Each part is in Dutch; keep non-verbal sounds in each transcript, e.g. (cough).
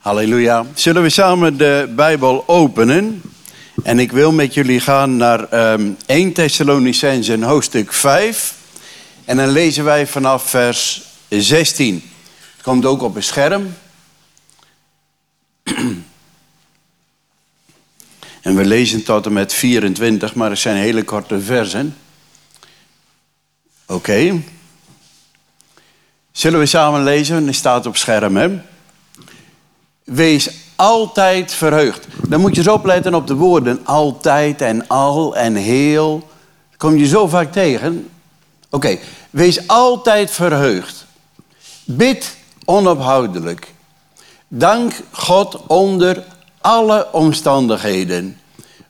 Halleluja. Zullen we samen de Bijbel openen? En ik wil met jullie gaan naar um, 1 Thessalonicenzen hoofdstuk 5. En dan lezen wij vanaf vers 16. Het komt ook op een scherm. (clears throat) En we lezen tot en met 24, maar het zijn hele korte versen. Oké. Zullen we samen lezen? Het staat op scherm, hè? Wees altijd verheugd. Dan moet je zo opletten op de woorden altijd en al en heel. Dat kom je zo vaak tegen. Oké, wees altijd verheugd. Bid onophoudelijk. Dank God onder alle omstandigheden.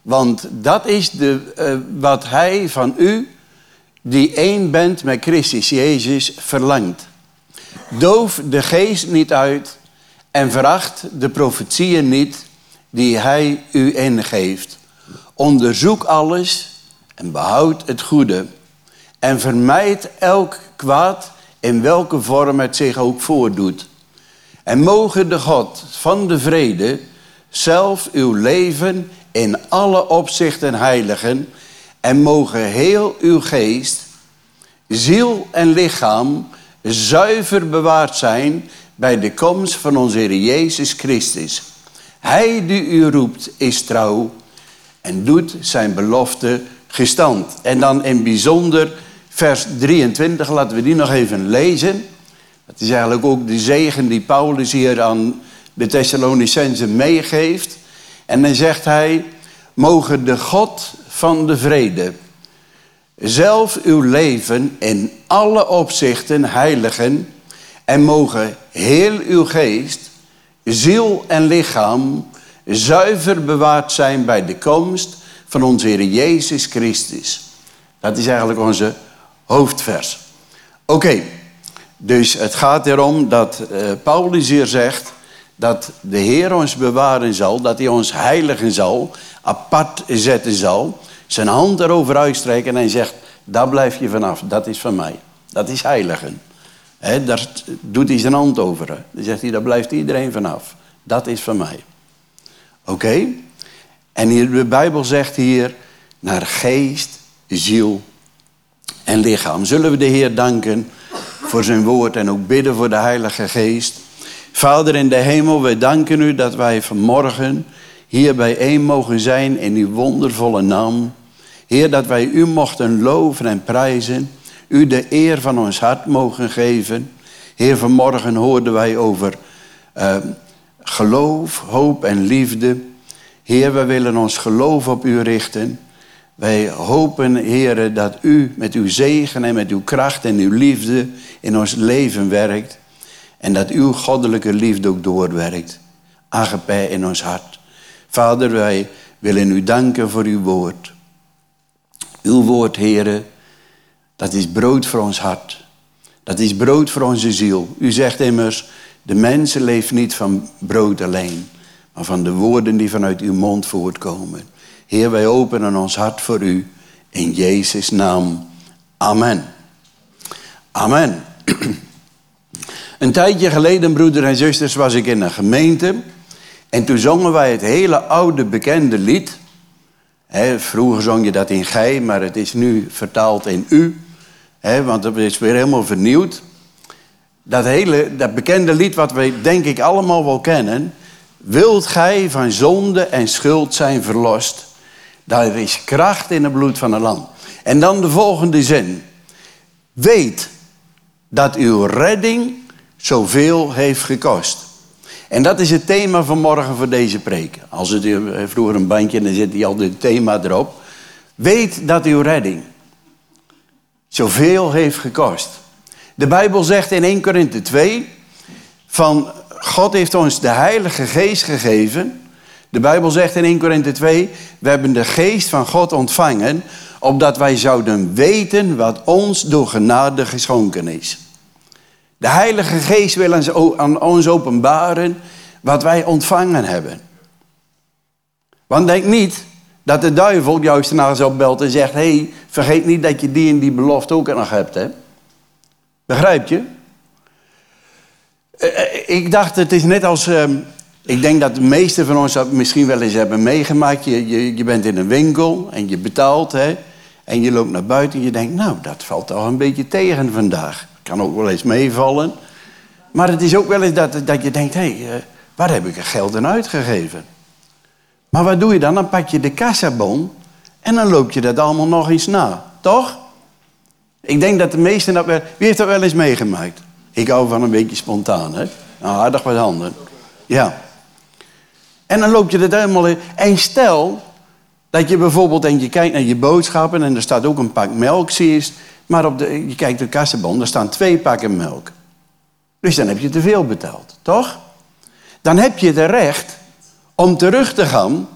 Want dat is de, uh, wat Hij van u, die één bent met Christus Jezus, verlangt. Doof de geest niet uit en veracht de profetieën niet die Hij u ingeeft. Onderzoek alles en behoud het goede. En vermijd elk kwaad in welke vorm het zich ook voordoet. En mogen de God van de vrede zelf uw leven in alle opzichten heiligen en mogen heel uw geest, ziel en lichaam zuiver bewaard zijn bij de komst van onze Heer Jezus Christus. Hij die u roept is trouw en doet zijn belofte gestand. En dan in bijzonder vers 23, laten we die nog even lezen. Dat is eigenlijk ook de zegen die Paulus hier aan de Thessalonicenzen meegeeft. En dan zegt hij, mogen de God van de vrede zelf uw leven in alle opzichten heiligen en mogen heel uw geest, ziel en lichaam zuiver bewaard zijn bij de komst van onze Heer Jezus Christus. Dat is eigenlijk onze hoofdvers. Oké, dus het gaat erom dat uh, Paulus hier zegt dat de Heer ons bewaren zal, dat hij ons heiligen zal, apart zetten zal, zijn hand erover uitstrekken en zegt, daar blijf je vanaf, dat is van mij. Dat is heiligen. He, daar doet hij zijn hand over. Dan zegt hij, daar blijft iedereen vanaf. Dat is van mij. Oké? En de Bijbel zegt hier, naar geest, ziel en lichaam. Zullen we de Heer danken voor zijn woord en ook bidden voor de Heilige Geest. Vader in de hemel, wij danken u dat wij vanmorgen hier bijeen mogen zijn in uw wondervolle naam. Heer, dat wij u mochten loven en prijzen. U de eer van ons hart mogen geven. Heer, vanmorgen hoorden wij over uh, geloof, hoop en liefde. Heer, wij willen ons geloof op u richten. Wij hopen, Heer, dat u met uw zegen en met uw kracht en uw liefde in ons leven werkt. En dat uw goddelijke liefde ook doorwerkt. Agape in ons hart. Vader, wij willen u danken voor uw woord. Uw woord, Heere, dat is brood voor ons hart. Dat is brood voor onze ziel. U zegt immers, de mensen leeft niet van brood alleen, maar van de woorden die vanuit uw mond voortkomen. Heer, wij openen ons hart voor u. In Jezus' naam. Amen. Amen. (clears throat) Een tijdje geleden, broeder en zusters, was ik in een gemeente. En toen zongen wij het hele oude bekende lied. vroeger zong je dat in gij, maar het is nu vertaald in u. want het is weer helemaal vernieuwd. Dat hele, dat bekende lied wat wij denk ik allemaal wel kennen. Wilt gij van zonde en schuld zijn verlost? Daar is kracht in het bloed van een lam. En dan de volgende zin. Weet dat uw redding zoveel heeft gekost. En dat is het thema van morgen voor deze preek. Als het vroeger een bandje, dan zit hij al het thema erop. Weet dat uw redding zoveel heeft gekost. De Bijbel zegt in 1 Korinthe 2 van God heeft ons de Heilige Geest gegeven. De Bijbel zegt in 1 Korinthe 2, we hebben de Geest van God ontvangen, opdat wij zouden weten wat ons door genade geschonken is. De Heilige Geest wil aan ons openbaren wat wij ontvangen hebben. Want denk niet dat de duivel juist naar ons opbelt en zegt: hé, hey, vergeet niet dat je die en die belofte ook nog hebt. Hè? Begrijp je? Eh, eh, ik dacht, het is net als ehm, Ik denk dat de meesten van ons dat misschien wel eens hebben meegemaakt. Je, je, je bent in een winkel en je betaalt. Hè, en je loopt naar buiten en je denkt, nou, dat valt toch een beetje tegen vandaag. Kan ook wel eens meevallen. Maar het is ook wel eens dat, dat je denkt, hé, hey, uh, waar heb ik er geld aan uitgegeven? Maar wat doe je dan? Dan pak je de kassabon en dan loop je dat allemaal nog eens na. Toch? Ik denk dat de meesten dat wel... Wie heeft dat wel eens meegemaakt? Ik hou van een beetje spontaan, hè? Nou, aardig wat handen. Ja. En dan loop je dat helemaal in. En stel dat je bijvoorbeeld... En je kijkt naar je boodschappen en er staat ook een pak melk, zie je. Maar op de, je kijkt de kassenbon, daar staan twee pakken melk. Dus dan heb je te veel betaald, toch? Dan heb je het recht om terug te gaan.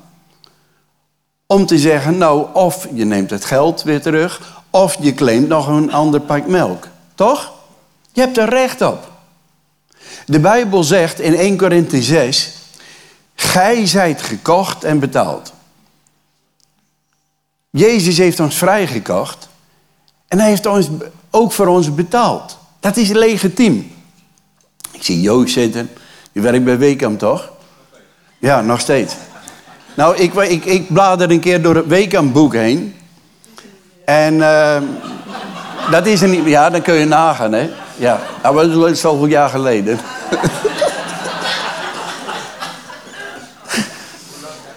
Om te zeggen, nou, of je neemt het geld weer terug... of je claimt nog een ander pak melk. Toch? Je hebt er recht op. De Bijbel zegt in 1 Korinthe 6... Gij zijt gekocht en betaald. Jezus heeft ons vrijgekocht. En hij heeft ons ook voor ons betaald. Dat is legitiem. Ik zie Joost zitten. Die werkt bij Weekam, toch? Ja, nog steeds. Nou, ik, ik, ik blader een keer door het Weekam-boek heen. En uh, dat is niet... Ja, dan kun je nagaan, hè. Ja, nou, dat is zoveel jaar geleden. (laughs)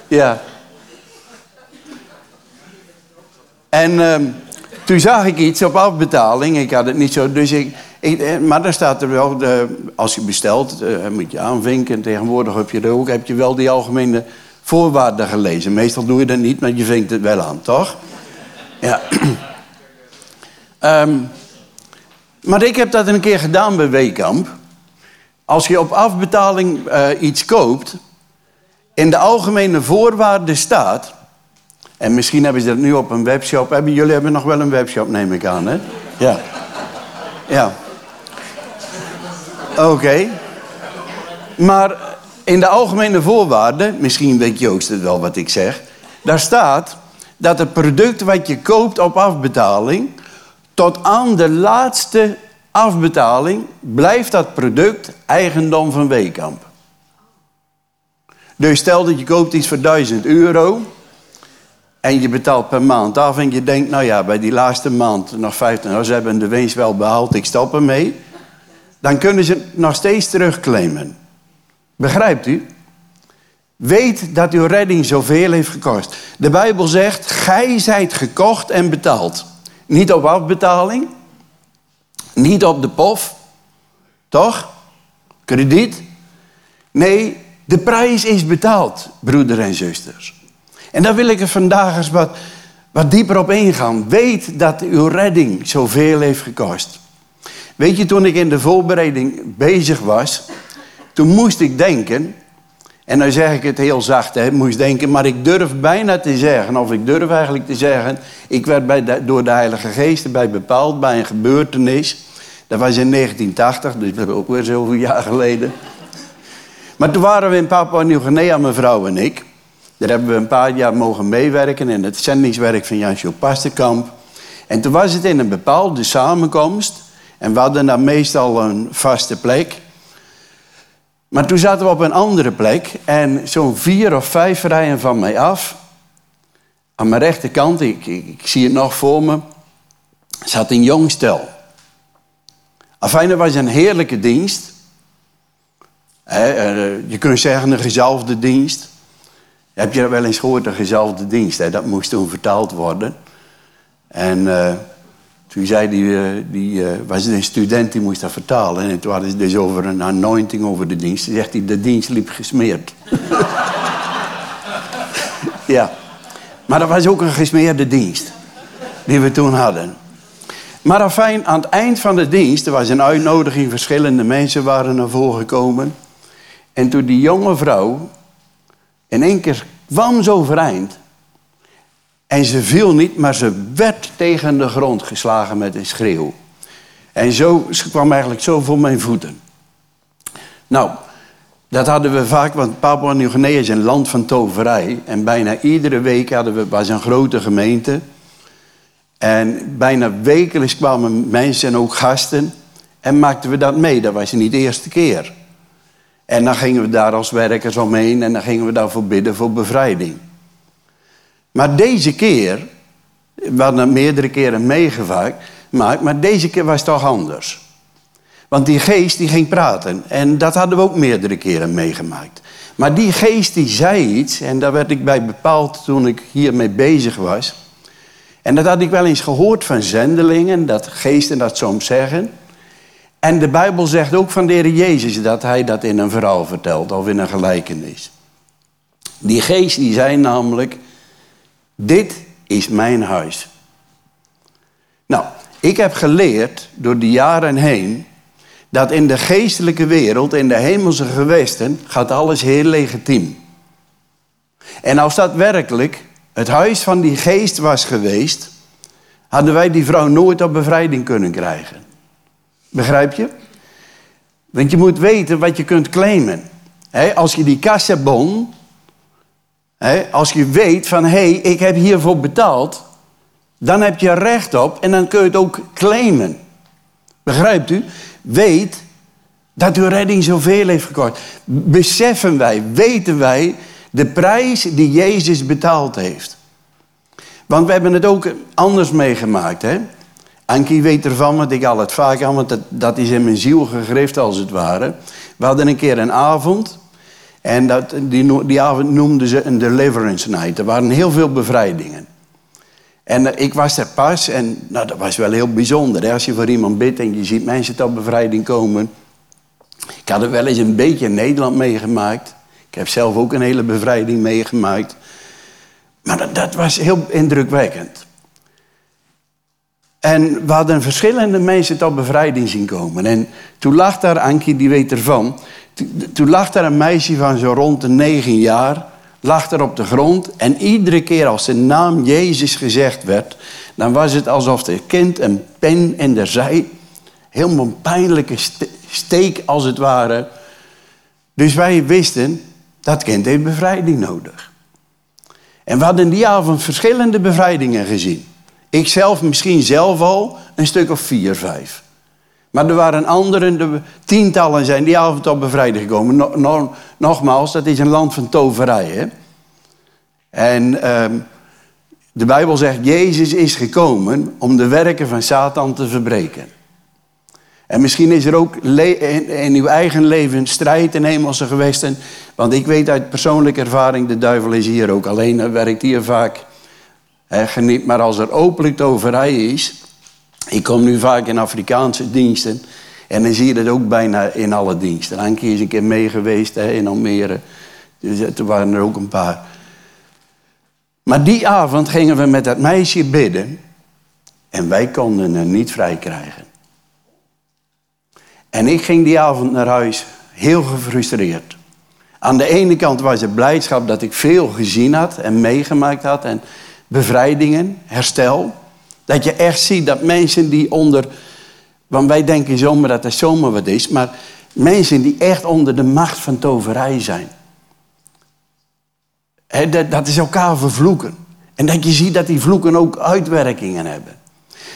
ja. En uh, toen zag ik iets op afbetaling. Ik had het niet zo... Dus ik, eh, maar dan staat er wel, de, als je bestelt, uh, moet je aanvinken. Tegenwoordig heb je, er ook, heb je wel die algemene voorwaarden gelezen. Meestal doe je dat niet, maar je vinkt het wel aan, toch? Ja. um, (clears throat) maar ik heb dat een keer gedaan bij Weekamp. Als je op afbetaling iets koopt, in de algemene voorwaarden staat... en misschien hebben ze dat nu op een webshop. Hebben, jullie hebben nog wel een webshop, neem ik aan, hè? Ja. Ja. Oké. Maar in de algemene voorwaarden, misschien weet Joost het wel wat ik zeg, daar staat dat het product wat je koopt op afbetaling, tot aan de laatste afbetaling blijft dat product eigendom van Weekamp. Dus stel dat je koopt iets voor 1000 euro en je betaalt per maand af en je denkt, nou ja, bij die laatste maand nog 15 euro, ze hebben de winst wel behaald, ik stop ermee dan kunnen ze nog steeds terugclaimen. Begrijpt u? Weet dat uw redding zoveel heeft gekost. De Bijbel zegt, gij zijt gekocht en betaald. Niet op afbetaling, niet op de pof, toch? Krediet. Nee, de prijs is betaald, broeder en zusters. En daar wil ik er vandaag eens wat, wat dieper op ingaan. Weet dat uw redding zoveel heeft gekost. Weet je, toen ik in de voorbereiding bezig was, toen moest ik denken, en dan zeg ik het heel zacht, hè, moest denken, maar ik durf bijna te zeggen, of ik durf eigenlijk te zeggen, ik werd bij door de Heilige Geest bij bepaald bij een gebeurtenis. Dat was in 1980, dus dat is ook weer zoveel jaar geleden. Maar toen waren we in Papua Nieuw-Guinea, mijn vrouw en ik. Daar hebben we een paar jaar mogen meewerken in het zendingswerk van Jansjo Pastenkamp. En toen was het in een bepaalde samenkomst. En we hadden daar meestal een vaste plek. Maar toen zaten we op een andere plek en zo'n vier of vijf rijen van mij af, aan mijn rechterkant, ik, ik, zie het nog voor me, zat een jong stel. Afijn, dat was een heerlijke dienst. Eh, je kunt zeggen een gezalfde dienst. Heb je dat wel eens gehoord, een gezalfde dienst? Dat moest toen vertaald worden. En eh, toen zei die, eh, die uh, was een student die moest dat vertalen. En toen hadden ze dus over een anointing over de dienst. Toen zegt hij, de dienst liep gesmeerd. (laughs) ja. Maar dat was ook een gesmeerde dienst. Die we toen hadden. Maar afijn, aan het eind van de dienst, er was een uitnodiging, verschillende mensen waren naar voren gekomen. En toen die jonge vrouw in één keer kwam zo overeind. En ze viel niet, maar ze werd tegen de grond geslagen met een schreeuw. En zo, ze kwam eigenlijk zo voor mijn voeten. Nou, dat hadden we vaak, want Papua Nieuw-Guinea is een land van toverij. En bijna iedere week hadden we, was een grote gemeente. En bijna wekelijks kwamen mensen en ook gasten. En maakten we dat mee. Dat was niet de eerste keer. En dan gingen we daar als werkers omheen en dan gingen we daarvoor bidden voor bevrijding. Maar deze keer, we hadden meerdere keren meegemaakt, maar deze keer was het toch anders. Want die geest die ging praten en dat hadden we ook meerdere keren meegemaakt. Maar die geest die zei iets en daar werd ik bij bepaald toen ik hiermee bezig was. En dat had ik wel eens gehoord van zendelingen, dat geesten dat soms zeggen. En de Bijbel zegt ook van de Heer Jezus dat hij dat in een verhaal vertelt of in een gelijkenis. Die geest die zei namelijk, dit is mijn huis. Nou, ik heb geleerd door de jaren heen dat in de geestelijke wereld, in de hemelse gewesten, gaat alles heel legitiem. En als dat werkelijk het huis van die geest was geweest, hadden wij die vrouw nooit op bevrijding kunnen krijgen. Begrijp je? Want je moet weten wat je kunt claimen. als je die als je weet van hé, hey, ik heb hiervoor betaald, dan heb je recht op en dan kun je het ook claimen. Begrijpt u? Weet dat uw redding zoveel heeft gekost. Beseffen wij, weten wij de prijs die Jezus betaald heeft. Want we hebben het ook anders meegemaakt. Hè? Ankie weet ervan, want ik al het vaak aan, want dat, dat is in mijn ziel gegrift als het ware. We hadden een keer een avond. En dat, die, die avond noemden ze een deliverance night. Er waren heel veel bevrijdingen. En eh, ik was er pas en nou, dat was wel heel bijzonder. Hè? Als je voor iemand bidt en je ziet mensen tot bevrijding komen. Ik had het wel eens een beetje in Nederland meegemaakt. Ik heb zelf ook een hele bevrijding meegemaakt. Maar dat, dat was heel indrukwekkend. En we hadden verschillende mensen tot bevrijding zien komen. En toen lag daar, Ankie die weet ervan... Toen lag daar een meisje van zo rond de negen jaar lag er op de grond. En iedere keer als de naam Jezus gezegd werd, dan was het alsof de kind een pen in de zij, helemaal een pijnlijke steek als het ware. Dus wij wisten, dat kind heeft bevrijding nodig. En we hadden die avond verschillende bevrijdingen gezien. Ik zelf misschien zelf al een stuk of vier, vijf. Maar er waren anderen, de tientallen zijn die avond op bevrijding gekomen. nogmaals, dat is een land van toverij. Hè? En ehm, de Bijbel zegt, Jezus is gekomen om de werken van Satan te verbreken. En misschien is er ook in, uw eigen leven strijd in hemelse gewesten. Want ik weet uit persoonlijke ervaring, de duivel is hier ook. Alleen werkt hier vaak geniet. Maar als er openlijk toverij is, ik kom nu vaak in Afrikaanse diensten. En dan zie je dat ook bijna in alle diensten. Ankie is een keer mee geweest hè, in Almere. Dus er waren er ook een paar. Maar die avond gingen we met dat meisje bidden. En wij konden haar niet vrij krijgen. En ik ging die avond naar huis heel gefrustreerd. Aan de ene kant was het blijdschap dat ik veel gezien had en meegemaakt had. En bevrijdingen, herstel. Dat je echt ziet dat mensen die onder, want wij denken zomaar dat er zomaar wat is, maar mensen die echt onder de macht van toverij zijn. dat, dat is elkaar vervloeken. En dat je ziet dat die vloeken ook uitwerkingen hebben.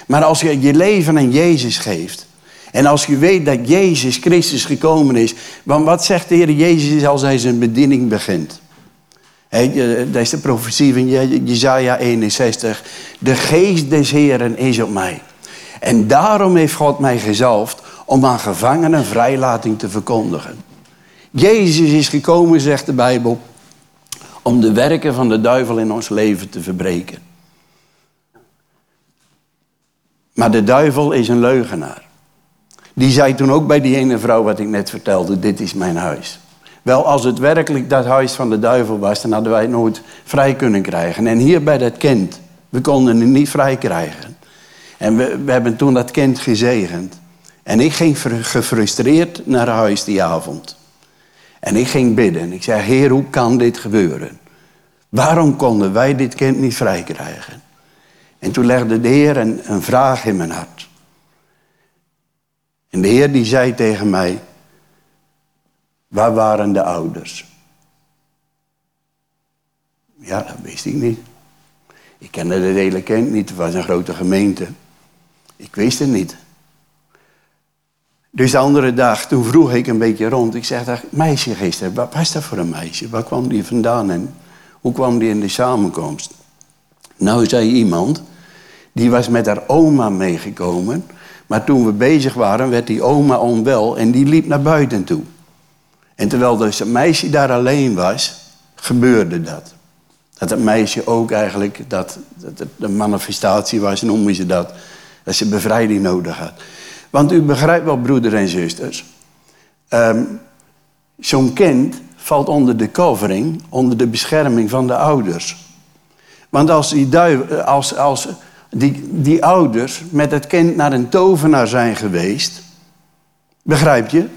Maar als je je leven aan Jezus geeft. En als je weet dat Jezus Christus gekomen is. Want wat zegt de Heer Jezus als hij zijn bediening begint? Dat is de profetie van Jezaja 61. De geest des Heren is op mij. En daarom heeft God mij gezalfd om aan gevangenen vrijlating te verkondigen. Jezus is gekomen, zegt de Bijbel, om de werken van de duivel in ons leven te verbreken. Maar de duivel is een leugenaar. Die zei toen ook bij die ene vrouw wat ik net vertelde, dit is mijn huis. Wel, als het werkelijk dat huis van de duivel was, dan hadden wij het nooit vrij kunnen krijgen. En hier bij dat kind, we konden het niet vrij krijgen. En we, we hebben toen dat kind gezegend. En ik ging gefrustreerd naar huis die avond. En ik ging bidden. Ik zei, Heer, hoe kan dit gebeuren? Waarom konden wij dit kind niet vrij krijgen? En toen legde de Heer een, een vraag in mijn hart. En de Heer die zei tegen mij, Waar waren de ouders? Ja, dat wist ik niet. Ik kende de hele kind niet. Het was een grote gemeente. Ik wist het niet. Dus de andere dag, toen vroeg ik een beetje rond. Ik zeg, dat meisje gisteren, wat was dat voor een meisje? Waar kwam die vandaan en hoe kwam die in de samenkomst? Nou, zei iemand, die was met haar oma meegekomen. Maar toen we bezig waren, werd die oma onwel en die liep naar buiten toe. En terwijl dus het meisje daar alleen was, gebeurde dat. Dat het meisje ook eigenlijk, dat, dat het een manifestatie was, noemen ze dat. Dat ze bevrijding nodig had. Want u begrijpt wel, broeders en zusters. Ehm, zo'n kind valt onder de covering, onder de bescherming van de ouders. Want als die, als, als die, die ouders met het kind naar een tovenaar zijn geweest, begrijp je?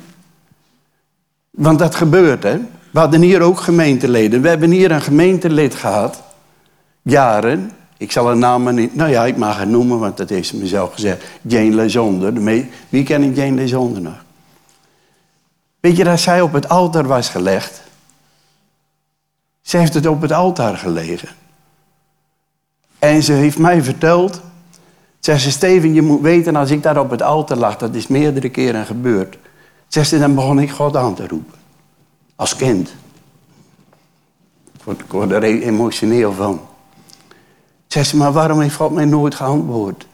Want dat gebeurt, hè? We hadden hier ook gemeenteleden. We hebben hier een gemeentelid gehad, jaren. Ik zal haar naam niet, nou ja, ik mag haar noemen, want dat heeft ze mezelf gezegd. Jane Lezonder. Wie kent Jane Lezonder nog? Weet je dat zij op het altaar was gelegd? Ze heeft het op het altaar gelegen. En ze heeft mij verteld. Zegt ze, Steven, je moet weten, als ik daar op het altaar lag, dat is meerdere keren gebeurd. Zegt ze, dan begon ik God aan te roepen. Als kind. Ik word er emotioneel van. Zegt ze, maar waarom heeft God mij nooit geantwoord?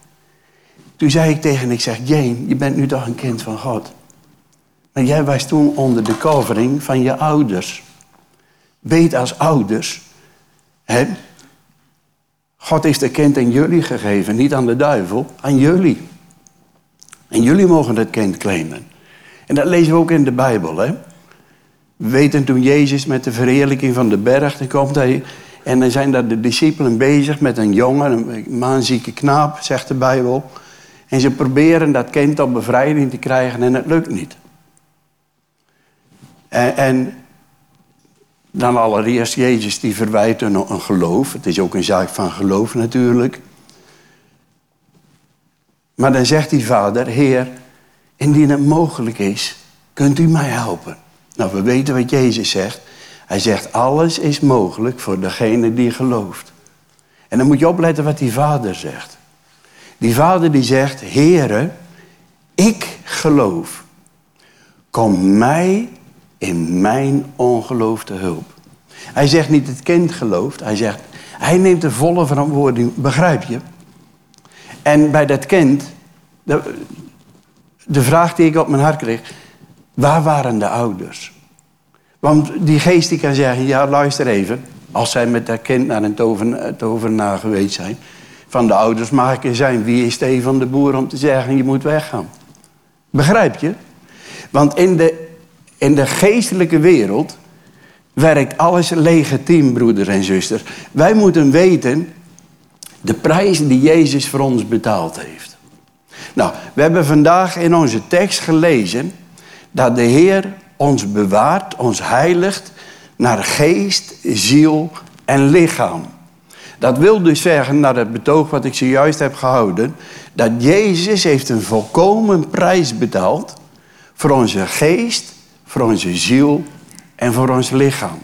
Toen zei ik tegen ik zeg, Jane, je bent nu toch een kind van God. Maar jij was toen onder de covering van je ouders. Weet als ouders, hè, God heeft de kind aan jullie gegeven, niet aan de duivel, aan jullie. En jullie mogen het kind claimen. En dat lezen we ook in de Bijbel. Hè? We weten toen Jezus met de verheerlijking van de berg, dan komt hij en dan zijn daar de discipelen bezig met een jongen, een maanzieke knaap, zegt de Bijbel. En ze proberen dat kind op bevrijding te krijgen en het lukt niet. En, en dan allereerst Jezus die verwijt een geloof. Het is ook een zaak van geloof natuurlijk. Maar dan zegt die vader, Heer, indien het mogelijk is, kunt u mij helpen. Nou, we weten wat Jezus zegt. Hij zegt, alles is mogelijk voor degene die gelooft. En dan moet je opletten wat die vader zegt. Die vader die zegt, Heere, ik geloof. Kom mij in mijn ongeloof te hulp. Hij zegt niet het kind gelooft, hij zegt, hij neemt de volle verantwoording, begrijp je? En bij dat kind, de, de vraag die ik op mijn hart kreeg, waar waren de ouders? Want die geest die kan zeggen, ja luister even, als zij met dat kind naar een toven, tovenaar geweest zijn, van de ouders mag ik zijn, wie is Stefan de Boer om te zeggen, je moet weggaan? Begrijp je? Want in de in de geestelijke wereld werkt alles legitiem, broeders en zusters. Wij moeten weten de prijs die Jezus voor ons betaald heeft. Nou, we hebben vandaag in onze tekst gelezen dat de Heer ons bewaart, ons heiligt naar geest, ziel en lichaam. Dat wil dus zeggen, naar het betoog wat ik zojuist heb gehouden, dat Jezus heeft een volkomen prijs betaald voor onze geest, voor onze ziel en voor ons lichaam.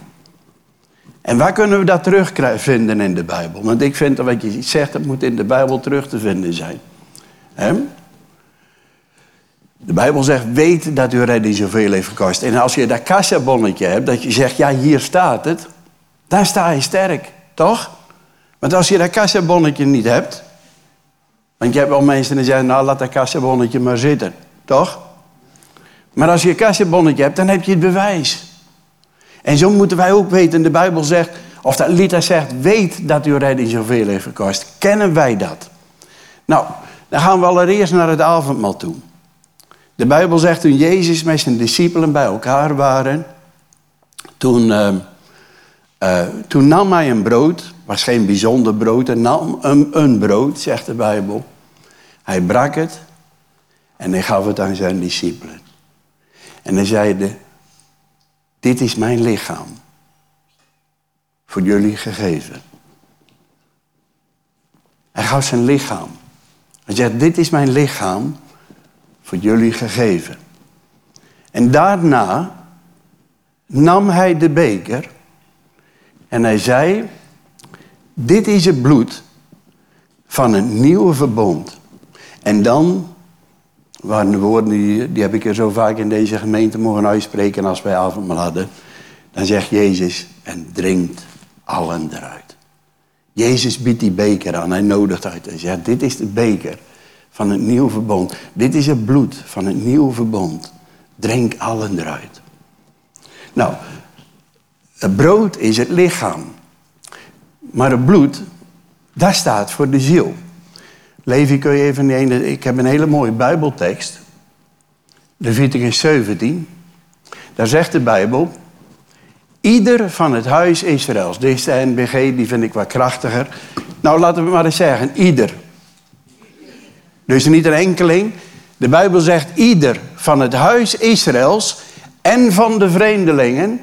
En waar kunnen we dat terugvinden in de Bijbel? Want ik vind dat wat je zegt, dat moet in de Bijbel terug te vinden zijn. De Bijbel zegt, weet dat uw redding zoveel heeft gekost. En als je dat kassabonnetje hebt, dat je zegt, ja, hier staat het. Dan sta je sterk, toch? Want als je dat kassabonnetje niet hebt... Want je hebt wel mensen die zeggen, nou, laat dat kassabonnetje maar zitten. Toch? Maar als je een kassenbonnetje hebt, dan heb je het bewijs. En zo moeten wij ook weten. De Bijbel zegt, of dat Lita zegt, weet dat uw redding zoveel heeft gekost. Kennen wij dat? Nou, dan gaan we allereerst naar het avondmaal toe. De Bijbel zegt, toen Jezus met zijn discipelen bij elkaar waren, toen, uh, uh, toen nam hij een brood, was geen bijzonder brood, en nam een, een brood, zegt de Bijbel. Hij brak het en hij gaf het aan zijn discipelen. En hij zeide, dit is mijn lichaam. Voor jullie gegeven. Hij gaf zijn lichaam. Hij zegt, dit is mijn lichaam voor jullie gegeven. En daarna nam hij de beker en hij zei, dit is het bloed van een nieuwe verbond. En dan waren de woorden die, die heb ik er zo vaak in deze gemeente mogen uitspreken als wij avondmaal hadden. Dan zegt Jezus, en drinkt allen eruit. Jezus biedt die beker aan, hij nodigt uit. Hij zegt, dit is de beker van het nieuwe verbond. Dit is het bloed van het nieuwe verbond. Drink allen eruit. Nou, het brood is het lichaam. Maar het bloed, dat staat voor de ziel. Levi, kun je even ene, ik heb een hele mooie Bijbeltekst. Leviticus 17. Daar zegt de Bijbel. Ieder van het huis Israëls. Deze NBG, die vind ik wat krachtiger. Nou, laten we maar eens zeggen. Ieder. Dus niet een enkeling. De Bijbel zegt ieder van het huis Israëls en van de vreemdelingen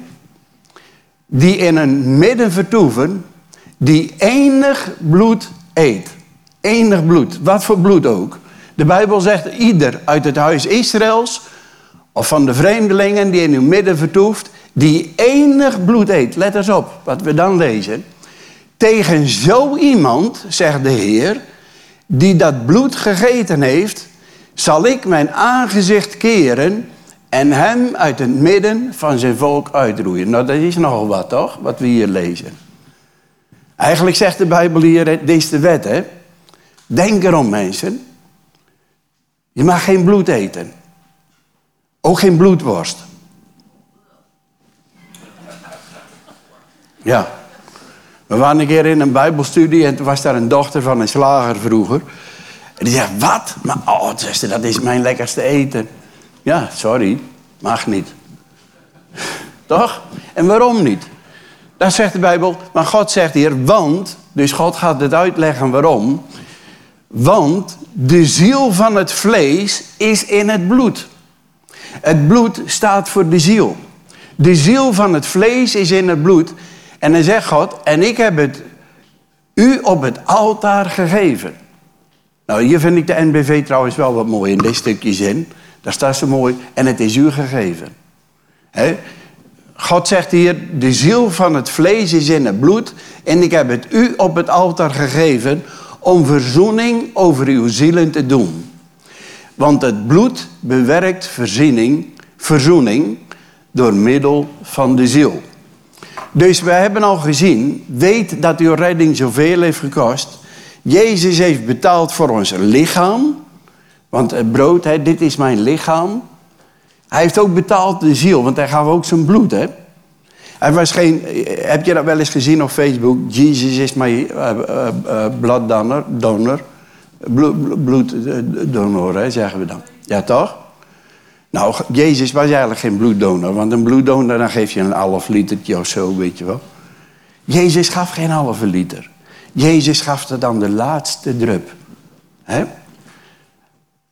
die in een midden vertoeven, die enig bloed eet. Enig bloed, wat voor bloed ook. De Bijbel zegt ieder uit het huis Israëls of van de vreemdelingen die in uw midden vertoeft, die enig bloed eet. Let eens op wat we dan lezen. Tegen zo iemand, zegt de Heer, die dat bloed gegeten heeft, zal ik mijn aangezicht keren en hem uit het midden van zijn volk uitroeien. Nou, dat is nogal wat, toch? Wat we hier lezen. Eigenlijk zegt de Bijbel hier, dit is de wet, hè? Denk erom, mensen. Je mag geen bloed eten. Ook geen bloedworst. Ja. We waren een keer in een bijbelstudie en toen was daar een dochter van een slager vroeger. En die zegt, wat? Maar, oh, zuster, dat is mijn lekkerste eten. Ja, sorry, mag niet. Toch? En waarom niet? Dat zegt de Bijbel, maar God zegt hier, want, dus God gaat het uitleggen waarom. Want de ziel van het vlees is in het bloed. Het bloed staat voor de ziel. De ziel van het vlees is in het bloed. En dan zegt God, en ik heb het u op het altaar gegeven. Nou, hier vind ik de NBV trouwens wel wat mooi in dit stukje zin. Daar staat zo mooi, en het is u gegeven. God zegt hier, de ziel van het vlees is in het bloed. En ik heb het u op het altaar gegeven om verzoening over uw zielen te doen. Want het bloed bewerkt verzoening, verzoening door middel van de ziel. Dus we hebben al gezien, weet dat uw redding zoveel heeft gekost. Jezus heeft betaald voor ons lichaam. Want het brood, dit is mijn lichaam. Hij heeft ook betaald de ziel, want hij gaf ook zijn bloed. Hè? Hij was geen, heb je dat wel eens gezien op Facebook? Jesus is mijn uh, bloeddonor. Donor, bloeddonor, zeggen we dan. Ja, toch? Nou, Jezus was eigenlijk geen bloeddonor. Want een bloeddonor, dan geef je een half litertje of zo, weet je wel. Jezus gaf geen halve liter. Jezus gaf er dan de laatste drup. Hè?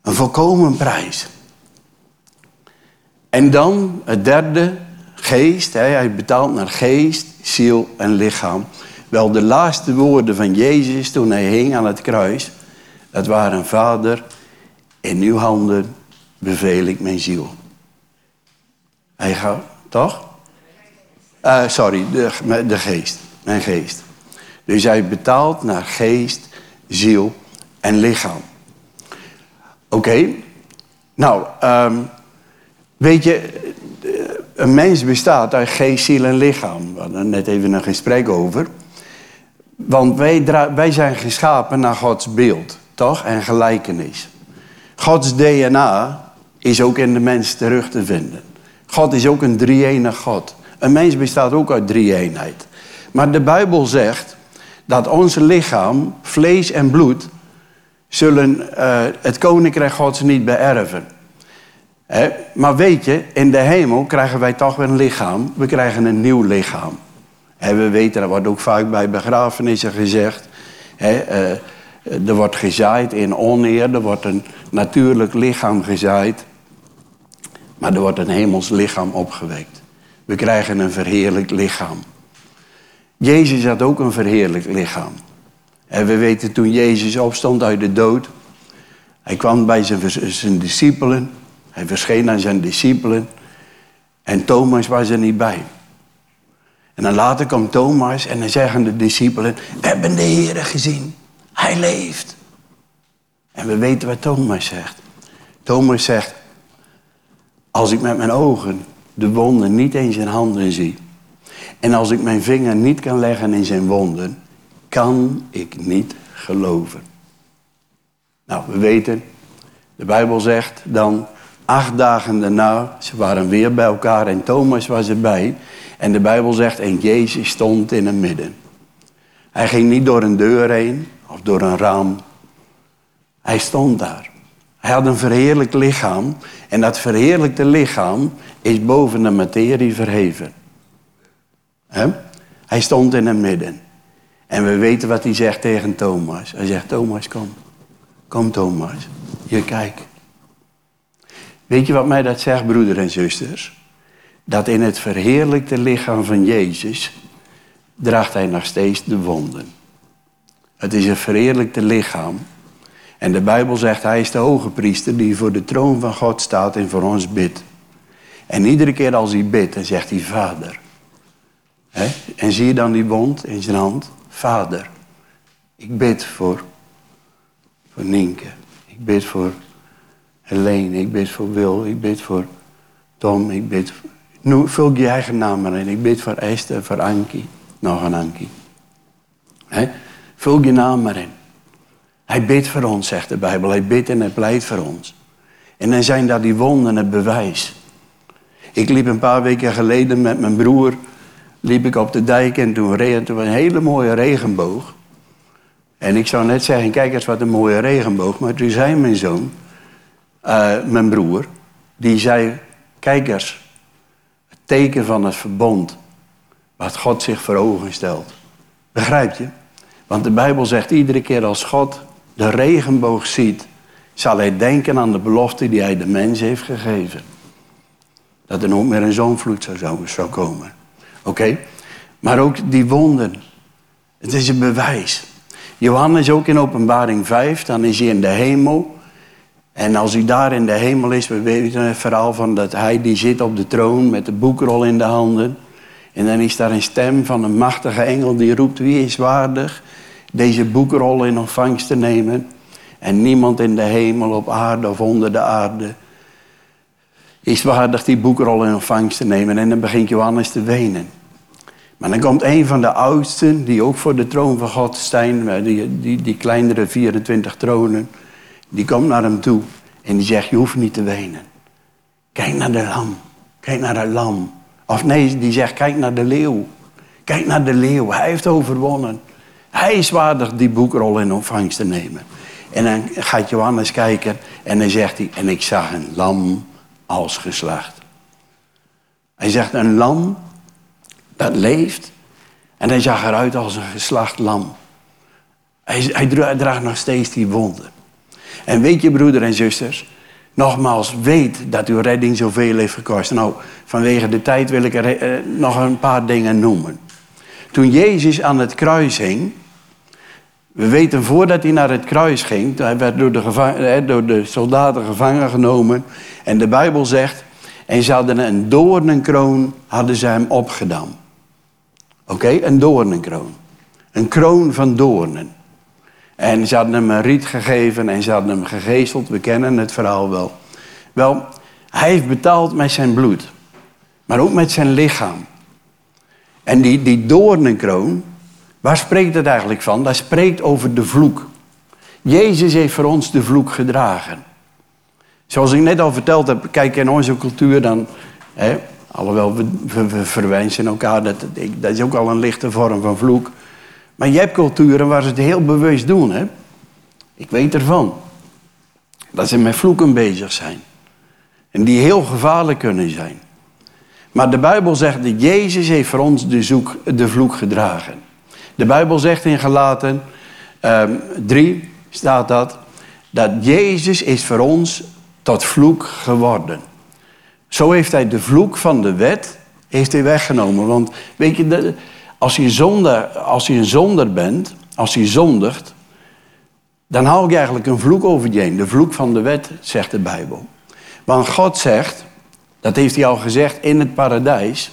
Een volkomen prijs. En dan het derde, geest. Hij betaalt naar geest, ziel en lichaam. Wel, de laatste woorden van Jezus toen hij hing aan het kruis. Dat waren, Vader, in uw handen beveel ik mijn ziel. Hij gaat, toch? Uh, sorry, de, de geest. Mijn geest. Dus hij betaalt naar geest, ziel en lichaam. Oké. Nou, um, weet je, een mens bestaat uit geest, ziel en lichaam. We hadden net even een gesprek over. Want wij, wij zijn geschapen naar Gods beeld, toch? En gelijkenis. Gods DNA is ook in de mens terug te vinden. God is ook een drie-enig God. Een mens bestaat ook uit drie-eenheid. Maar de Bijbel zegt dat ons lichaam, vlees en bloed, zullen uh, het koninkrijk Gods niet beërven. Maar weet je, in de hemel krijgen wij toch weer een lichaam. We krijgen een nieuw lichaam. He, we weten, dat wordt ook vaak bij begrafenissen gezegd. He, uh, er wordt gezaaid in oneer, er wordt een natuurlijk lichaam gezaaid. Maar er wordt een hemels lichaam opgewekt. We krijgen een verheerlijk lichaam. Jezus had ook een verheerlijk lichaam. En we weten toen Jezus opstond uit de dood. Hij kwam bij zijn, zijn discipelen. Hij verscheen aan zijn discipelen. En Thomas was er niet bij. En dan later komt Thomas en dan zeggen de discipelen: We hebben de Heer gezien. Hij leeft. En we weten wat Thomas zegt. Thomas zegt, als ik met mijn ogen de wonden niet in zijn handen zie. En als ik mijn vinger niet kan leggen in zijn wonden, kan ik niet geloven. Nou, we weten, de Bijbel zegt dan acht dagen daarna, ze waren weer bij elkaar en Thomas was erbij. En de Bijbel zegt, en Jezus stond in het midden. Hij ging niet door een deur heen of door een raam. Hij stond daar. Hij had een verheerlijk lichaam. En dat verheerlijkte lichaam is boven de materie verheven. Hij stond in het midden. En we weten wat hij zegt tegen Thomas. Hij zegt, Thomas, kom. Kom, Thomas. Hier, kijk. Weet je wat mij dat zegt, broeder en zusters? Dat in het verheerlijkte lichaam van Jezus draagt hij nog steeds de wonden. Het is een verheerlijkte lichaam. En de Bijbel zegt, hij is de hoge priester die voor de troon van God staat en voor ons bidt. En iedere keer als hij bidt, dan zegt hij vader. En zie je dan die wond in zijn hand? Vader, ik bid voor, voor Nienke. Ik bid voor Helene. Ik bid voor Wil. Ik bid voor Tom. Ik bid... Nu, vul je eigen naam maar in. Ik bid voor Esther, voor Ankie. Nog een Ankie. He? Vul je naam maar in. Hij bidt voor ons, zegt de Bijbel. Hij bidt en hij pleit voor ons. En dan zijn daar die wonden het bewijs. Ik liep een paar weken geleden met mijn broer liep ik op de dijk en toen reed er een hele mooie regenboog. En ik zou net zeggen, kijk eens wat een mooie regenboog. Maar toen zei mijn zoon, uh, mijn broer, die zei, kijk eens, het teken van het verbond. Wat God zich voor ogen stelt. Begrijp je? Want de Bijbel zegt iedere keer als God de regenboog ziet, zal hij denken aan de belofte die hij de mens heeft gegeven. Dat er nooit meer een zoonvloed zou, zou komen. Oké? Maar ook die wonden. Het is een bewijs. Johannes ook in openbaring 5, dan is hij in de hemel. En als hij daar in de hemel is, we weten het verhaal van dat hij die zit op de troon met de boekrol in de handen. En dan is daar een stem van een machtige engel die roept, wie is waardig deze boekrol in ontvangst te nemen? En niemand in de hemel, op aarde of onder de aarde is waardig die boekrol in ontvangst te nemen. En dan begint Johannes te wenen. Maar dan komt een van de oudsten, die ook voor de troon van God die, die, die kleinere 24 tronen, die komt naar hem toe en die zegt, je hoeft niet te wenen. Kijk naar de lam, kijk naar het lam. Of nee, die zegt, kijk naar de leeuw. Kijk naar de leeuw, hij heeft overwonnen. Hij is waardig die boekrol in ontvangst te nemen. En dan gaat Johannes kijken en dan zegt hij, en ik zag een lam als geslacht. Hij zegt een lam dat leeft en hij zag eruit als een geslacht lam. Hij, hij draagt nog steeds die wonden. En weet je, broeder en zusters, nogmaals, weet dat uw redding zoveel heeft gekost. Nou, vanwege de tijd wil ik er eh, nog een paar dingen noemen. Toen Jezus aan het kruis hing, we weten voordat hij naar het kruis ging, hij werd door de, door de soldaten gevangen genomen. En de Bijbel zegt, en ze hadden een doornenkroon, hadden ze hem opgedaan. Oké, een doornenkroon. Een kroon van doornen. En ze hadden hem een riet gegeven en ze hadden hem gegezeld. We kennen het verhaal wel. Wel, hij heeft betaald met zijn bloed. Maar ook met zijn lichaam. En die, die doornenkroon, Waar spreekt het eigenlijk van? Dat spreekt over de vloek. Jezus heeft voor ons de vloek gedragen. Zoals ik net al verteld heb, kijk in onze cultuur dan... Hè, alhoewel we, we, we verwensen elkaar, dat, dat is ook al een lichte vorm van vloek. Maar je hebt culturen waar ze het heel bewust doen. Hè? Ik weet ervan. Dat ze met vloeken bezig zijn. En die heel gevaarlijk kunnen zijn. Maar de Bijbel zegt dat Jezus heeft voor ons de, zoek, de vloek gedragen. De Bijbel zegt in Galaten 3 ehm, staat dat, dat Jezus is voor ons tot vloek geworden. Zo heeft hij de vloek van de wet heeft hij weggenomen. Want weet je, als je, zonder, als je een zonder bent, als je zondigt, dan hou je eigenlijk een vloek over je heen. De vloek van de wet, zegt de Bijbel. Want God zegt, dat heeft hij al gezegd in het paradijs,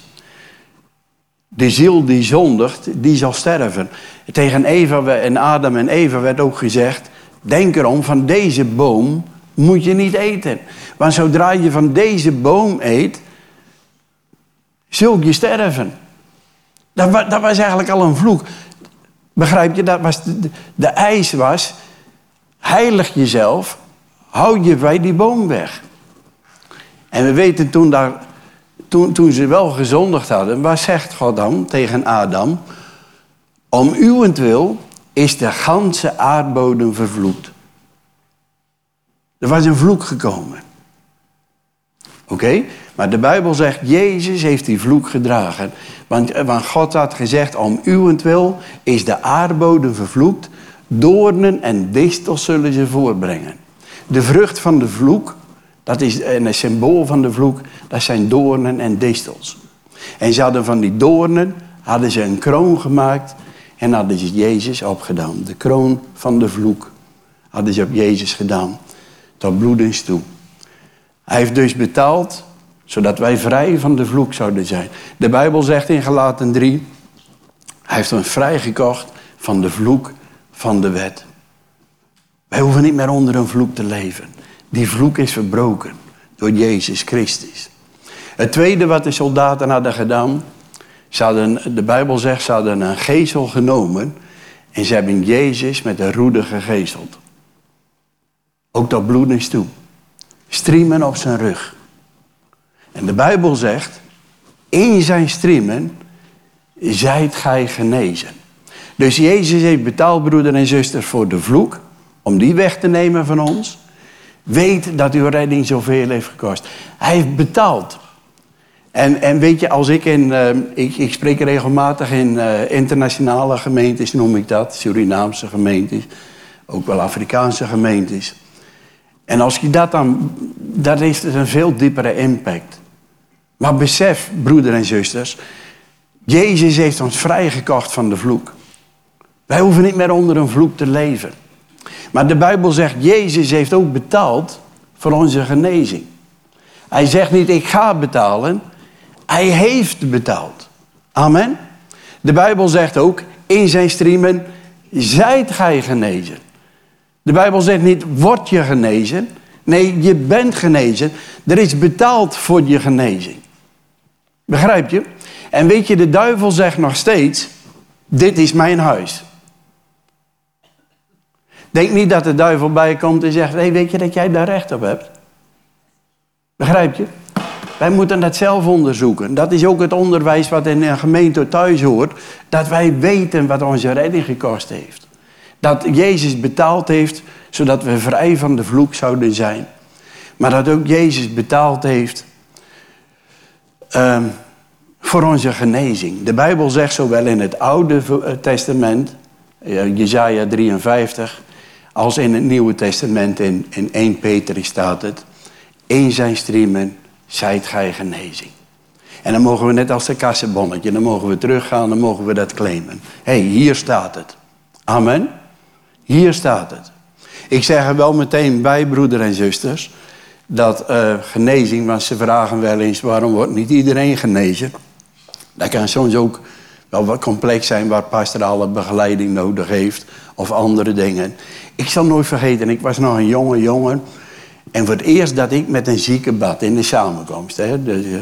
de ziel die zondigt, die zal sterven. Tegen Eva en Adam en Eva werd ook gezegd: Denk erom, van deze boom moet je niet eten. Want zodra je van deze boom eet, zul je sterven. Dat, dat was eigenlijk al een vloek. Begrijp je? Dat was de, de eis was, heilig jezelf, hou je bij die boom weg. En we weten toen, daar, toen, toen ze wel gezondigd hadden, wat zegt God dan tegen Adam? Om uwentwil is de ganse aardbodem vervloekt. Er was een vloek gekomen. Oké? Maar de Bijbel zegt, Jezus heeft die vloek gedragen. Want, eh, want God had gezegd, om uwentwil is de aardbodem vervloekt. Doornen en distels zullen ze voorbrengen. De vrucht van de vloek, dat is een symbool van de vloek, dat zijn doornen en distels. En ze hadden van die doornen, hadden ze een kroon gemaakt en hadden ze Jezus opgedaan. De kroon van de vloek hadden ze op Jezus gedaan. Tot bloedens toe. Hij heeft dus betaald zodat wij vrij van de vloek zouden zijn. De Bijbel zegt in Galaten 3, hij heeft ons vrijgekocht van de vloek van de wet. Wij hoeven niet meer onder een vloek te leven. Die vloek is verbroken door Jezus Christus. Het tweede wat de soldaten hadden gedaan, de Bijbel zegt, ze hadden een gezel genomen en ze hebben Jezus met een roede gegezeld. Ook dat bloed is toe. Striemen op zijn rug. En de Bijbel zegt, in zijn striemen zijt gij genezen. Dus Jezus heeft betaald, broeder en zuster, voor de vloek, om die weg te nemen van ons. Weet dat uw redding zoveel heeft gekost. Hij heeft betaald. En, en weet je, als ik in, uh, ik, ik spreek regelmatig in uh, internationale gemeentes, noem ik dat, Surinaamse gemeentes, ook wel Afrikaanse gemeentes. En als je dat dan, dat heeft een veel diepere impact. Maar besef, broeder en zusters, Jezus heeft ons vrijgekocht van de vloek. Wij hoeven niet meer onder een vloek te leven. Maar de Bijbel zegt, Jezus heeft ook betaald voor onze genezing. Hij zegt niet, ik ga betalen. Hij heeft betaald. Amen. De Bijbel zegt ook, in zijn striemen zijt gij genezen. De Bijbel zegt niet, word je genezen. Nee, je bent genezen. Er is betaald voor je genezing. Begrijp je? En weet je, de duivel zegt nog steeds, dit is mijn huis. Denk niet dat de duivel bij komt en zegt, hey, weet je dat jij daar recht op hebt? Begrijp je? Wij moeten dat zelf onderzoeken. Dat is ook het onderwijs wat in een gemeente thuis hoort. Dat wij weten wat onze redding gekost heeft. Dat Jezus betaald heeft, zodat we vrij van de vloek zouden zijn. Maar dat ook Jezus betaald heeft um, voor onze genezing. De Bijbel zegt zowel in het Oude eh, Testament, uh, Jezaja 53, als in het Nieuwe Testament, in, in 1 Peter staat het, in zijn striemen zijt gij genezing. En dan mogen we net als de kassenbonnetje, dan mogen we teruggaan, dan mogen we dat claimen. Hé, hey, hier staat het. Amen. Hier staat het. Ik zeg er wel meteen bij, broeder en zusters, dat uh, genezing, want ze vragen wel eens waarom wordt niet iedereen genezen. Dat kan soms ook wel wat complex zijn waar pastorale begeleiding nodig heeft of andere dingen. Ik zal nooit vergeten, ik was nog een jonge jongen en voor het eerst dat ik met een zieke bad in de samenkomst. Hè, dus, uh,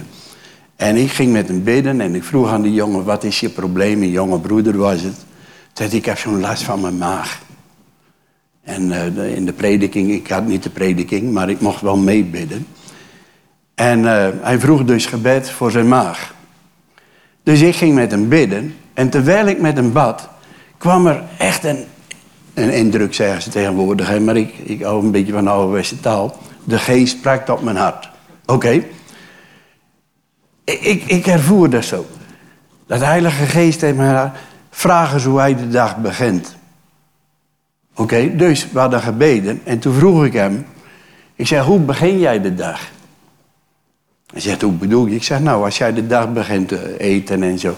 en ik ging met hem bidden en ik vroeg aan die jongen, wat is je probleem? Een jonge broeder was het. Toen ik heb zo'n last van mijn maag. En uh, in de prediking, ik had niet de prediking, maar ik mocht wel meebidden. En uh, hij vroeg dus gebed voor zijn maag. Dus ik ging met hem bidden. En terwijl ik met hem bad, kwam er echt een, een indruk, zeggen ze tegenwoordig. Maar ik, ik hou een beetje van de ouderwetse taal. De geest sprak op mijn hart. Oké. Ik, ik ervoer dat zo. Dat Heilige Geest tegen mijn hart. Vraag eens hoe hij de dag begint. Oké, dus we hadden gebeden en toen vroeg ik hem, ik zeg, hoe begin jij de dag? Hij zegt, hoe bedoel je? Ik zeg, nou, als jij de dag begint te eten en zo.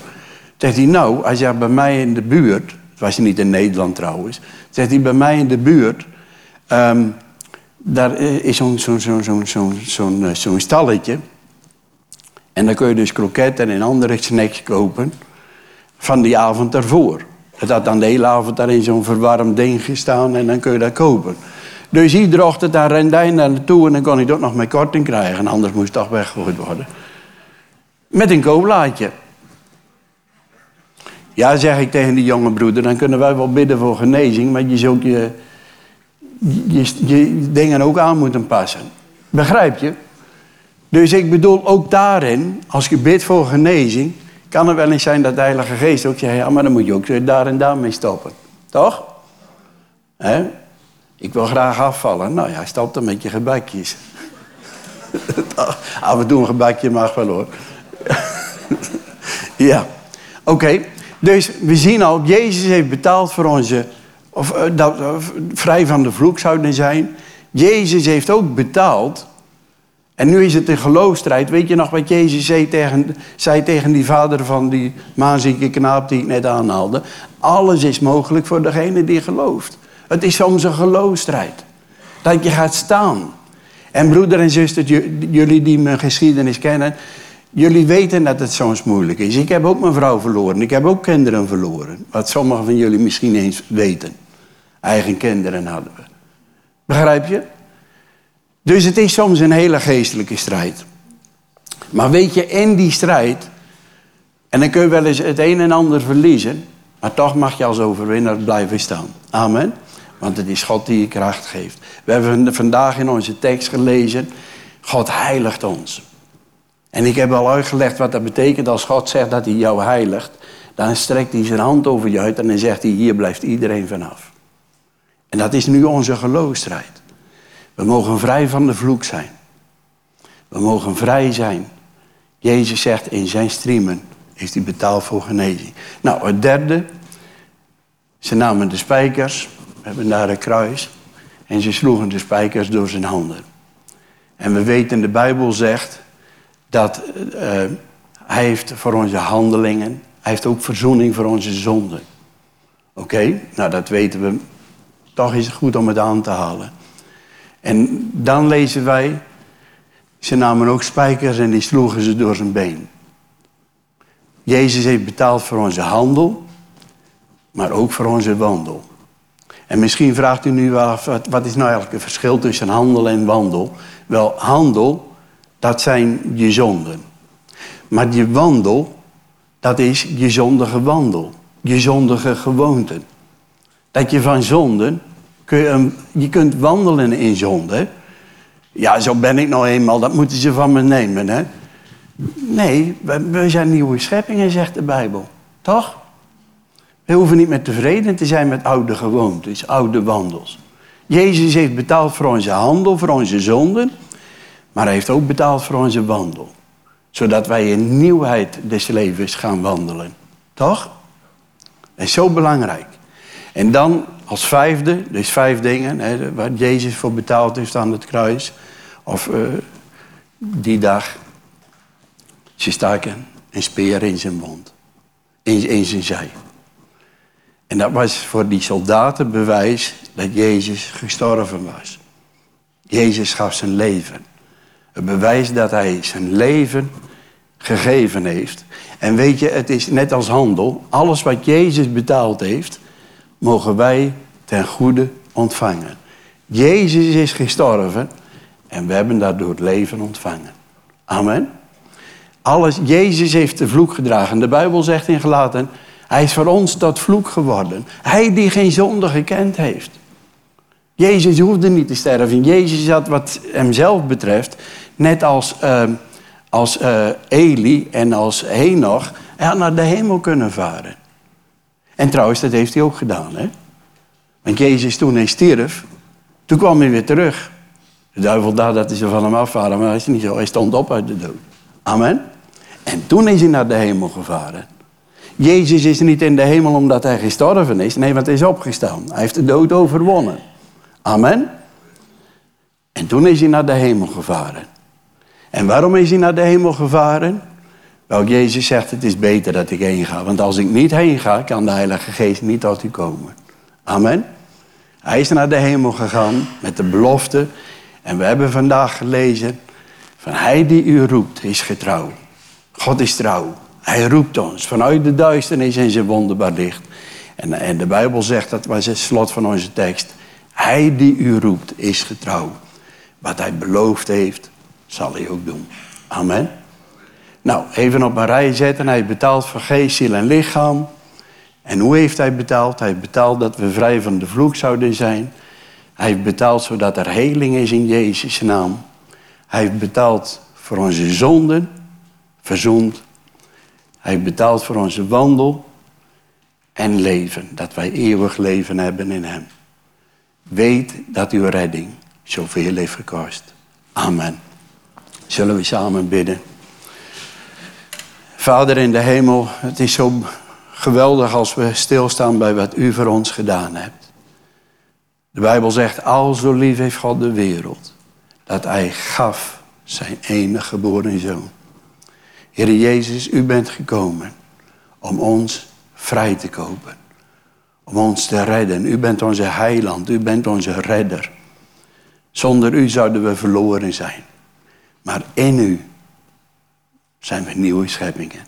Zegt hij, nou, als jij bij mij in de buurt, het was niet in Nederland trouwens, zegt hij, bij mij in de buurt, um, daar is eh, zo'n stalletje. En dan kun je dus kroketten en andere snacks kopen van die avond ervoor. Het had dan de hele avond daar in zo'n verwarmd ding gestaan en dan kun je dat kopen. Dus iedere ochtend daar rende hij naar naartoe en dan kon hij toch nog mijn korting krijgen. Anders moest het toch weggegooid worden. Met een kooplaadje. Ja, zeg ik tegen die jonge broeder, dan kunnen wij wel bidden voor genezing, maar je zult je, je, je dingen ook aan moeten passen. Begrijp je? Dus ik bedoel ook daarin, als je bidt voor genezing, kan het wel eens zijn dat de Heilige Geest ook zegt, ja, maar dan moet je ook daar en daar mee stoppen. Toch? He? Ik wil graag afvallen. Nou ja, stopt dan met je gebakjes. (laughs) Af en toe een gebakje mag wel hoor. (laughs) ja, oké. Dus we zien al, Jezus heeft betaald voor onze, of uh, dat, uh, vrij van de vloek zouden zijn. Jezus heeft ook betaald. En nu is het een geloofstrijd. Weet je nog wat Jezus zei tegen, zei tegen die vader van die maanzieke knaap die ik net aanhaalde? Alles is mogelijk voor degene die gelooft. Het is soms een geloofstrijd. Dat je gaat staan. En broeder en zuster, jullie die mijn geschiedenis kennen, jullie weten dat het soms moeilijk is. Ik heb ook mijn vrouw verloren. Ik heb ook kinderen verloren. Wat sommigen van jullie misschien eens weten. Eigen kinderen hadden we. Begrijp je? Dus het is soms een hele geestelijke strijd. Maar weet je, in die strijd, en dan kun je wel eens het een en ander verliezen, maar toch mag je als overwinnaar blijven staan. Amen. Want het is God die je kracht geeft. We hebben vandaag in onze tekst gelezen, God heiligt ons. En ik heb al uitgelegd wat dat betekent als God zegt dat hij jou heiligt. Dan strekt hij zijn hand over je uit en dan zegt hij, hier blijft iedereen vanaf. En dat is nu onze geloofstrijd. We mogen vrij van de vloek zijn. We mogen vrij zijn. Jezus zegt in zijn streamen heeft hij betaald voor genezing. Nou, het derde. Ze namen de spijkers. Hebben daar een kruis. En ze sloegen de spijkers door zijn handen. En we weten, de Bijbel zegt dat uh, hij heeft voor onze handelingen, hij heeft ook verzoening voor onze zonden. Oké, nou dat weten we. Toch is het goed om het aan te halen. En dan lezen wij, ze namen ook spijkers en die sloegen ze door zijn been. Jezus heeft betaald voor onze handel, maar ook voor onze wandel. En misschien vraagt u nu af, wat is nou eigenlijk het verschil tussen handel en wandel? Wel, handel, dat zijn je zonden. Maar je wandel, dat is je zondige wandel. Je zondige gewoonten. Dat je van zonden kun je, je kunt wandelen in zonde. Ja, zo ben ik nou eenmaal, dat moeten ze van me nemen. Hè? Nee, we zijn nieuwe scheppingen, zegt de Bijbel. Toch? We hoeven niet meer tevreden te zijn met oude gewoontes, oude wandels. Jezus heeft betaald voor onze handel, voor onze zonden. Maar hij heeft ook betaald voor onze wandel. Zodat wij in nieuwheid des levens gaan wandelen. Toch? Dat is zo belangrijk. En dan als vijfde, dus vijf dingen hè, waar Jezus voor betaald heeft aan het kruis. Of uh, die dag. Ze staken een speer in zijn mond. In, in zijn zij. En dat was voor die soldaten bewijs dat Jezus gestorven was. Jezus gaf zijn leven. Het bewijs dat hij zijn leven gegeven heeft. En weet je, het is net als handel. Alles wat Jezus betaald heeft, mogen wij ten goede ontvangen. Jezus is gestorven en we hebben daardoor het leven ontvangen. Amen. Alles, Jezus heeft de vloek gedragen. De Bijbel zegt in Gelaten, hij is voor ons tot vloek geworden. Hij die geen zonde gekend heeft. Jezus hoefde niet te sterven. Jezus had wat hemzelf betreft, net als, uh, als uh, Eli en als Henoch, hij naar de hemel kunnen varen. En trouwens, dat heeft hij ook gedaan. Hè? Want Jezus toen hij stierf, toen kwam hij weer terug. De duivel dacht dat hij ze van hem afvaren, maar dat is niet zo. Hij stond op uit de dood. Amen. En toen is hij naar de hemel gevaren. Jezus is niet in de hemel omdat hij gestorven is. Nee, want hij is opgestaan. Hij heeft de dood overwonnen. Amen. En toen is hij naar de hemel gevaren. En waarom is hij naar de hemel gevaren? Wel, Jezus zegt, het is beter dat ik heen ga. Want als ik niet heen ga, kan de Heilige Geest niet tot u komen. Amen. Hij is naar de hemel gegaan met de belofte. En we hebben vandaag gelezen van hij die u roept is getrouw. God is trouw. Hij roept ons vanuit de duisternis in zijn wonderbaar licht. En, en de Bijbel zegt, dat was het slot van onze tekst. Hij die u roept is getrouw. Wat hij beloofd heeft, zal hij ook doen. Amen. Nou, even op een rij zetten. Hij heeft betaald voor geest, ziel en lichaam. En hoe heeft hij betaald? Hij heeft betaald dat we vrij van de vloek zouden zijn. Hij heeft betaald zodat er heling is in Jezus' naam. Hij heeft betaald voor onze zonden, verzoend. Hij heeft betaald voor onze wandel en leven, dat wij eeuwig leven hebben in Hem. Weet dat uw redding zoveel heeft gekost. Amen. Zullen we samen bidden? Vader in de hemel, het is zo geweldig als we stilstaan bij wat u voor ons gedaan hebt. De Bijbel zegt, al zo lief heeft God de wereld, dat hij gaf zijn enige geboren zoon. Heer Jezus, u bent gekomen om ons vrij te kopen. Om ons te redden. U bent onze heiland, u bent onze redder. Zonder u zouden we verloren zijn. Maar in u zijn we nieuwe scheppingen.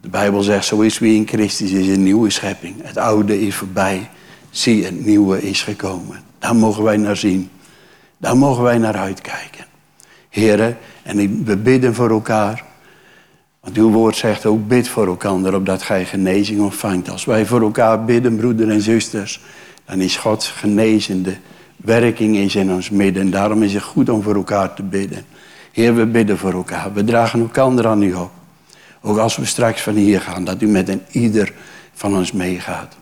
De Bijbel zegt, zo is wie in Christus is een nieuwe schepping. Het oude is voorbij, zie het nieuwe is gekomen. Daar mogen wij naar zien. Daar mogen wij naar uitkijken. Heren, en we bidden voor elkaar. Want uw woord zegt ook, bid voor elkaar, opdat gij genezing ontvangt. Als wij voor elkaar bidden, broeders en zusters, dan is Gods genezende werking is in ons midden. Daarom is het goed om voor elkaar te bidden. Heer, we bidden voor elkaar. We dragen elkaar aan u op. Ook als we straks van hier gaan, dat u met een ieder van ons meegaat.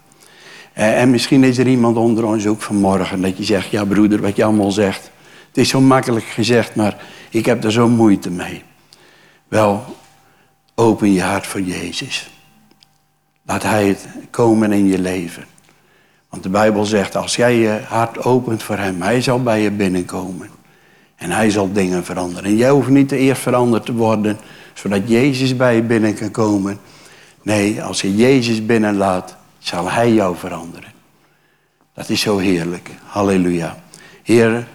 En misschien is er iemand onder ons ook vanmorgen dat je zegt, ja broeder, wat je allemaal zegt. Het is zo makkelijk gezegd, maar ik heb er zo moeite mee. Wel, open je hart voor Jezus. Laat Hij het komen in je leven. Want de Bijbel zegt, als jij je hart opent voor Hem, Hij zal bij je binnenkomen. En Hij zal dingen veranderen. En jij hoeft niet eerst veranderd te worden, zodat Jezus bij je binnen kan komen. Nee, als je Jezus binnenlaat, zal Hij jou veranderen. Dat is zo heerlijk. Halleluja. Heer,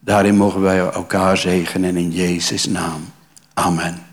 daarin mogen wij elkaar zegenen in Jezus' naam. Amen.